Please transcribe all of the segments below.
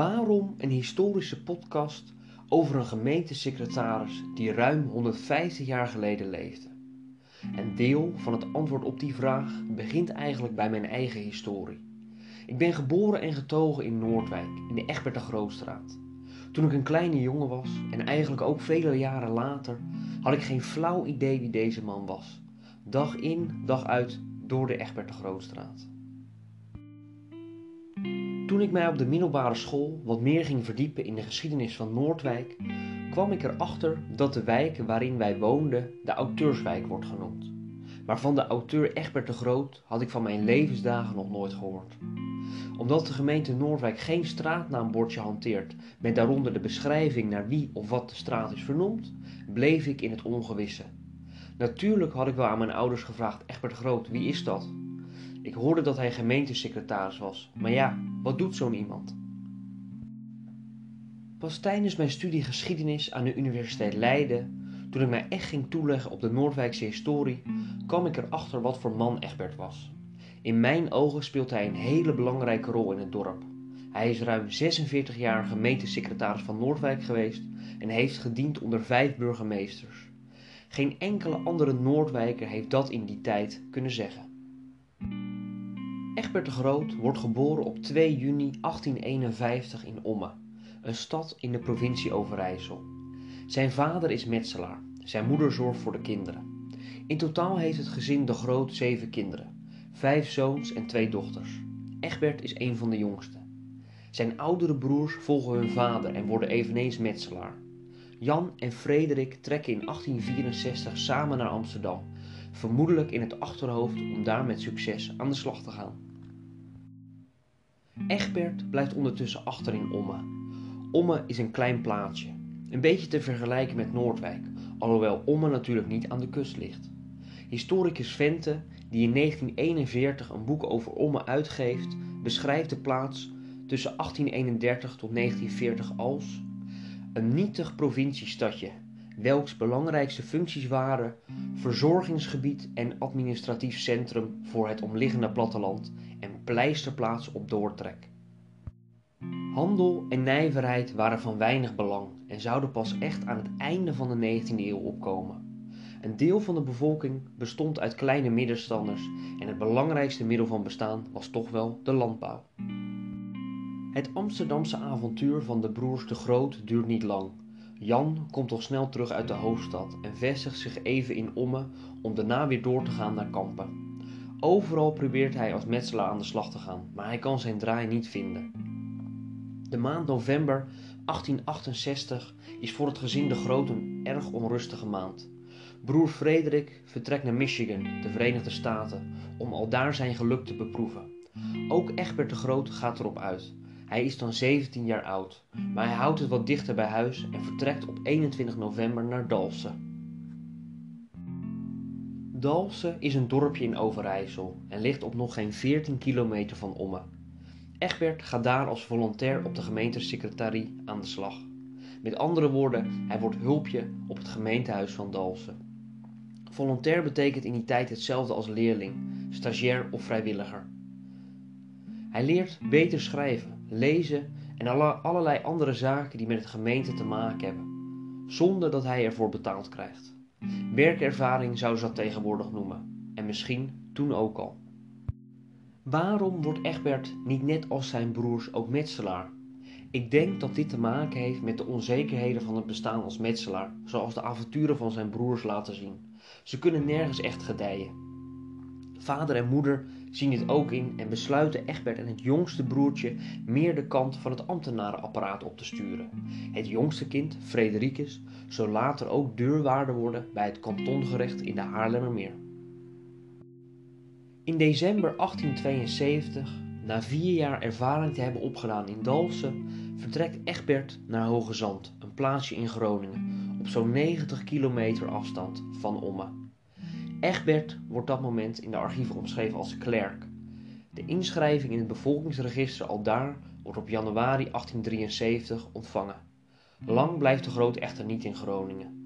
Waarom een historische podcast over een gemeentesecretaris die ruim 150 jaar geleden leefde? En deel van het antwoord op die vraag begint eigenlijk bij mijn eigen historie. Ik ben geboren en getogen in Noordwijk, in de Egbert de Grootstraat. Toen ik een kleine jongen was, en eigenlijk ook vele jaren later, had ik geen flauw idee wie deze man was. Dag in, dag uit door de Egbert de Grootstraat. Toen ik mij op de middelbare school wat meer ging verdiepen in de geschiedenis van Noordwijk, kwam ik erachter dat de wijk waarin wij woonden de Auteurswijk wordt genoemd. Maar van de auteur Egbert de Groot had ik van mijn levensdagen nog nooit gehoord. Omdat de gemeente Noordwijk geen straatnaambordje hanteert met daaronder de beschrijving naar wie of wat de straat is vernoemd, bleef ik in het ongewisse. Natuurlijk had ik wel aan mijn ouders gevraagd: Egbert de Groot, wie is dat? Ik hoorde dat hij gemeentesecretaris was, maar ja, wat doet zo'n iemand? Pas tijdens mijn studie geschiedenis aan de Universiteit Leiden, toen ik mij echt ging toeleggen op de Noordwijkse historie, kwam ik erachter wat voor man Egbert was. In mijn ogen speelt hij een hele belangrijke rol in het dorp. Hij is ruim 46 jaar gemeentesecretaris van Noordwijk geweest en heeft gediend onder vijf burgemeesters. Geen enkele andere Noordwijker heeft dat in die tijd kunnen zeggen. Egbert de Groot wordt geboren op 2 juni 1851 in Omme, een stad in de provincie Overijssel. Zijn vader is metselaar, zijn moeder zorgt voor de kinderen. In totaal heeft het gezin de Groot zeven kinderen, vijf zoons en twee dochters. Egbert is een van de jongste. Zijn oudere broers volgen hun vader en worden eveneens metselaar. Jan en Frederik trekken in 1864 samen naar Amsterdam, vermoedelijk in het achterhoofd om daar met succes aan de slag te gaan. Egbert blijft ondertussen achter in Omme. Omme is een klein plaatsje, een beetje te vergelijken met Noordwijk, alhoewel Omme natuurlijk niet aan de kust ligt. Historicus Vente, die in 1941 een boek over Omme uitgeeft, beschrijft de plaats tussen 1831 tot 1940 als een nietig provinciestadje, welks belangrijkste functies waren verzorgingsgebied en administratief centrum voor het omliggende platteland en pleisterplaats op doortrek. Handel en nijverheid waren van weinig belang en zouden pas echt aan het einde van de 19e eeuw opkomen. Een deel van de bevolking bestond uit kleine middenstanders en het belangrijkste middel van bestaan was toch wel de landbouw. Het Amsterdamse avontuur van de broers de Groot duurt niet lang. Jan komt toch snel terug uit de hoofdstad en vestigt zich even in Omme om daarna weer door te gaan naar Kampen. Overal probeert hij als metselaar aan de slag te gaan, maar hij kan zijn draai niet vinden. De maand november 1868 is voor het gezin de Groot een erg onrustige maand. Broer Frederik vertrekt naar Michigan, de Verenigde Staten, om al daar zijn geluk te beproeven. Ook Egbert de Groot gaat erop uit. Hij is dan 17 jaar oud, maar hij houdt het wat dichter bij huis en vertrekt op 21 november naar Dalsen. Dalsen is een dorpje in Overijssel en ligt op nog geen 14 kilometer van Omme. Egbert gaat daar als volontair op de gemeentesecretarie aan de slag. Met andere woorden, hij wordt hulpje op het gemeentehuis van Dalsen. Volontair betekent in die tijd hetzelfde als leerling, stagiair of vrijwilliger. Hij leert beter schrijven, lezen en allerlei andere zaken die met het gemeente te maken hebben, zonder dat hij ervoor betaald krijgt. Werkervaring zou ze dat tegenwoordig noemen, en misschien toen ook al. Waarom wordt Egbert niet net als zijn broers ook metselaar? Ik denk dat dit te maken heeft met de onzekerheden van het bestaan als metselaar, zoals de avonturen van zijn broers laten zien. Ze kunnen nergens echt gedijen. Vader en moeder zien dit ook in en besluiten Egbert en het jongste broertje meer de kant van het ambtenarenapparaat op te sturen. Het jongste kind, Fredericus, zal later ook deurwaarder worden bij het kantongerecht in de Haarlemmermeer. In december 1872, na vier jaar ervaring te hebben opgedaan in Dalfsen, vertrekt Egbert naar Hoge Zand, een plaatsje in Groningen, op zo'n 90 kilometer afstand van Omme. Egbert wordt dat moment in de archieven omschreven als klerk. De inschrijving in het bevolkingsregister al daar wordt op januari 1873 ontvangen. Lang blijft de Groot echter niet in Groningen.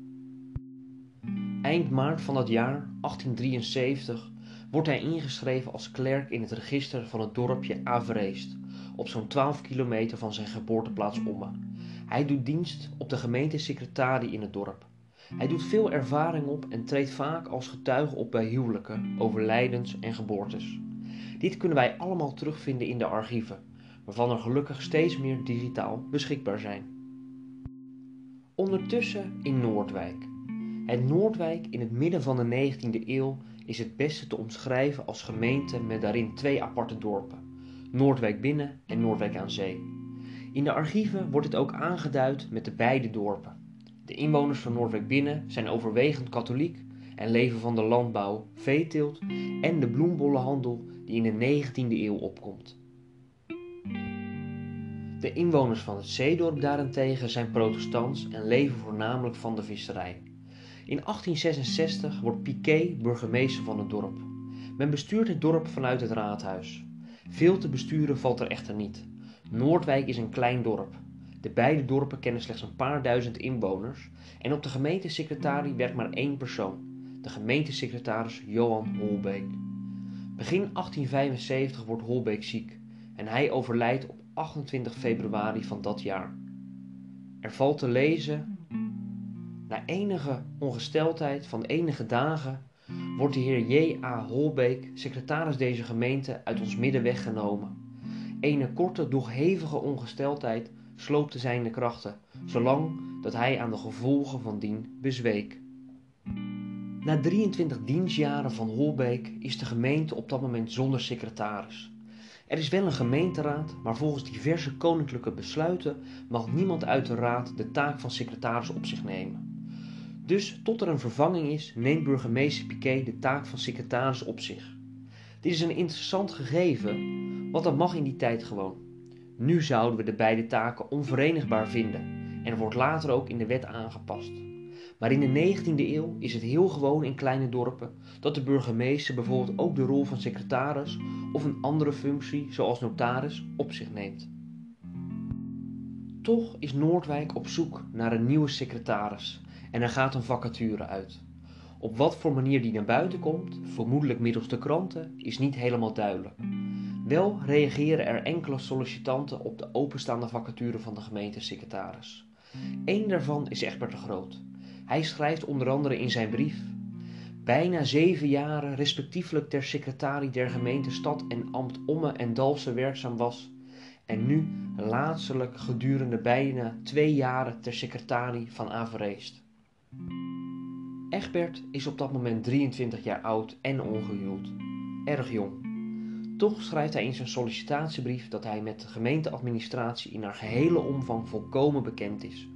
Eind maart van dat jaar, 1873, wordt hij ingeschreven als klerk in het register van het dorpje Avreest, op zo'n 12 kilometer van zijn geboorteplaats Omme. Hij doet dienst op de gemeentesecretarie in het dorp. Hij doet veel ervaring op en treedt vaak als getuige op bij huwelijken, overlijdens en geboortes. Dit kunnen wij allemaal terugvinden in de archieven, waarvan er gelukkig steeds meer digitaal beschikbaar zijn. Ondertussen in Noordwijk. Het Noordwijk in het midden van de 19e eeuw is het beste te omschrijven als gemeente met daarin twee aparte dorpen: Noordwijk binnen en Noordwijk aan zee. In de archieven wordt het ook aangeduid met de beide dorpen. De inwoners van Noordwijk binnen zijn overwegend katholiek en leven van de landbouw, veeteelt en de bloembollenhandel die in de 19e eeuw opkomt. De inwoners van het zeedorp daarentegen zijn protestants en leven voornamelijk van de visserij. In 1866 wordt Piquet burgemeester van het dorp. Men bestuurt het dorp vanuit het raadhuis. Veel te besturen valt er echter niet. Noordwijk is een klein dorp. De beide dorpen kennen slechts een paar duizend inwoners en op de gemeentesecretarie werkt maar één persoon, de gemeentesecretaris Johan Holbeek. Begin 1875 wordt Holbeek ziek en hij overlijdt op 28 februari van dat jaar. Er valt te lezen: Na enige ongesteldheid van enige dagen wordt de heer J.A. Holbeek, secretaris deze gemeente, uit ons midden weggenomen. Ene korte, doch hevige ongesteldheid sloopte zijn krachten, zolang dat hij aan de gevolgen van dien bezweek. Na 23 dienstjaren van Holbeek is de gemeente op dat moment zonder secretaris. Er is wel een gemeenteraad, maar volgens diverse koninklijke besluiten mag niemand uit de raad de taak van secretaris op zich nemen. Dus tot er een vervanging is, neemt burgemeester Piquet de taak van secretaris op zich. Dit is een interessant gegeven, want dat mag in die tijd gewoon. Nu zouden we de beide taken onverenigbaar vinden en wordt later ook in de wet aangepast. Maar in de 19e eeuw is het heel gewoon in kleine dorpen dat de burgemeester bijvoorbeeld ook de rol van secretaris of een andere functie, zoals notaris, op zich neemt. Toch is Noordwijk op zoek naar een nieuwe secretaris en er gaat een vacature uit. Op wat voor manier die naar buiten komt, vermoedelijk middels de kranten, is niet helemaal duidelijk. Wel reageren er enkele sollicitanten op de openstaande vacature van de gemeentesecretaris. Eén daarvan is Egbert de Groot. Hij schrijft onder andere in zijn brief: Bijna zeven jaren respectievelijk ter secretarie der gemeente Stad en Ambt Omme en Dalsen werkzaam was, en nu laatstelijk gedurende bijna twee jaren ter secretarie van Avereest. Egbert is op dat moment 23 jaar oud en ongehuwd. Erg jong. Toch schrijft hij in zijn sollicitatiebrief dat hij met de gemeenteadministratie in haar gehele omvang volkomen bekend is.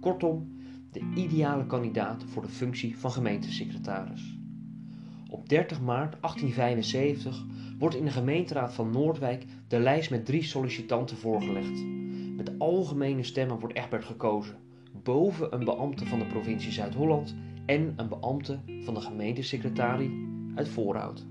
Kortom, de ideale kandidaat voor de functie van gemeentesecretaris. Op 30 maart 1875 wordt in de gemeenteraad van Noordwijk de lijst met drie sollicitanten voorgelegd. Met algemene stemmen wordt Egbert gekozen, boven een beambte van de provincie Zuid-Holland en een beambte van de gemeentesecretarie uit Voorhout.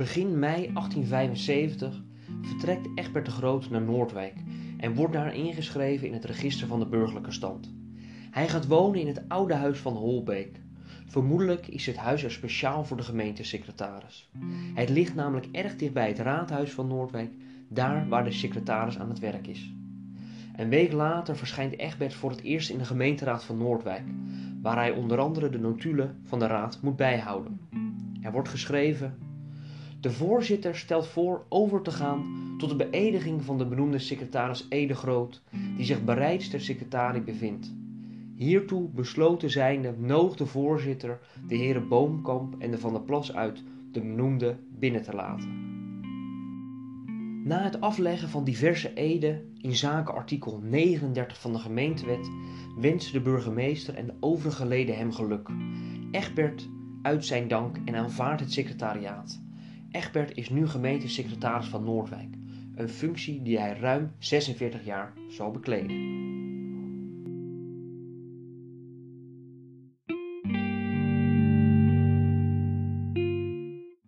Begin mei 1875 vertrekt Egbert de Groot naar Noordwijk en wordt daar ingeschreven in het register van de burgerlijke stand. Hij gaat wonen in het oude huis van Holbeek. Vermoedelijk is het huis er speciaal voor de gemeentesecretaris. Het ligt namelijk erg dicht bij het raadhuis van Noordwijk, daar waar de secretaris aan het werk is. Een week later verschijnt Egbert voor het eerst in de gemeenteraad van Noordwijk, waar hij onder andere de notulen van de raad moet bijhouden. Er wordt geschreven de voorzitter stelt voor over te gaan tot de beëdiging van de benoemde secretaris Ede Groot, die zich bereids ter secretarie bevindt. Hiertoe besloten zijnde noog de voorzitter de heren Boomkamp en de Van der Plas uit de benoemde binnen te laten. Na het afleggen van diverse eden in zaken artikel 39 van de gemeentewet wensen de burgemeester en de overige leden hem geluk. Egbert uit zijn dank en aanvaardt het secretariaat. Egbert is nu gemeentesecretaris van Noordwijk, een functie die hij ruim 46 jaar zal bekleden.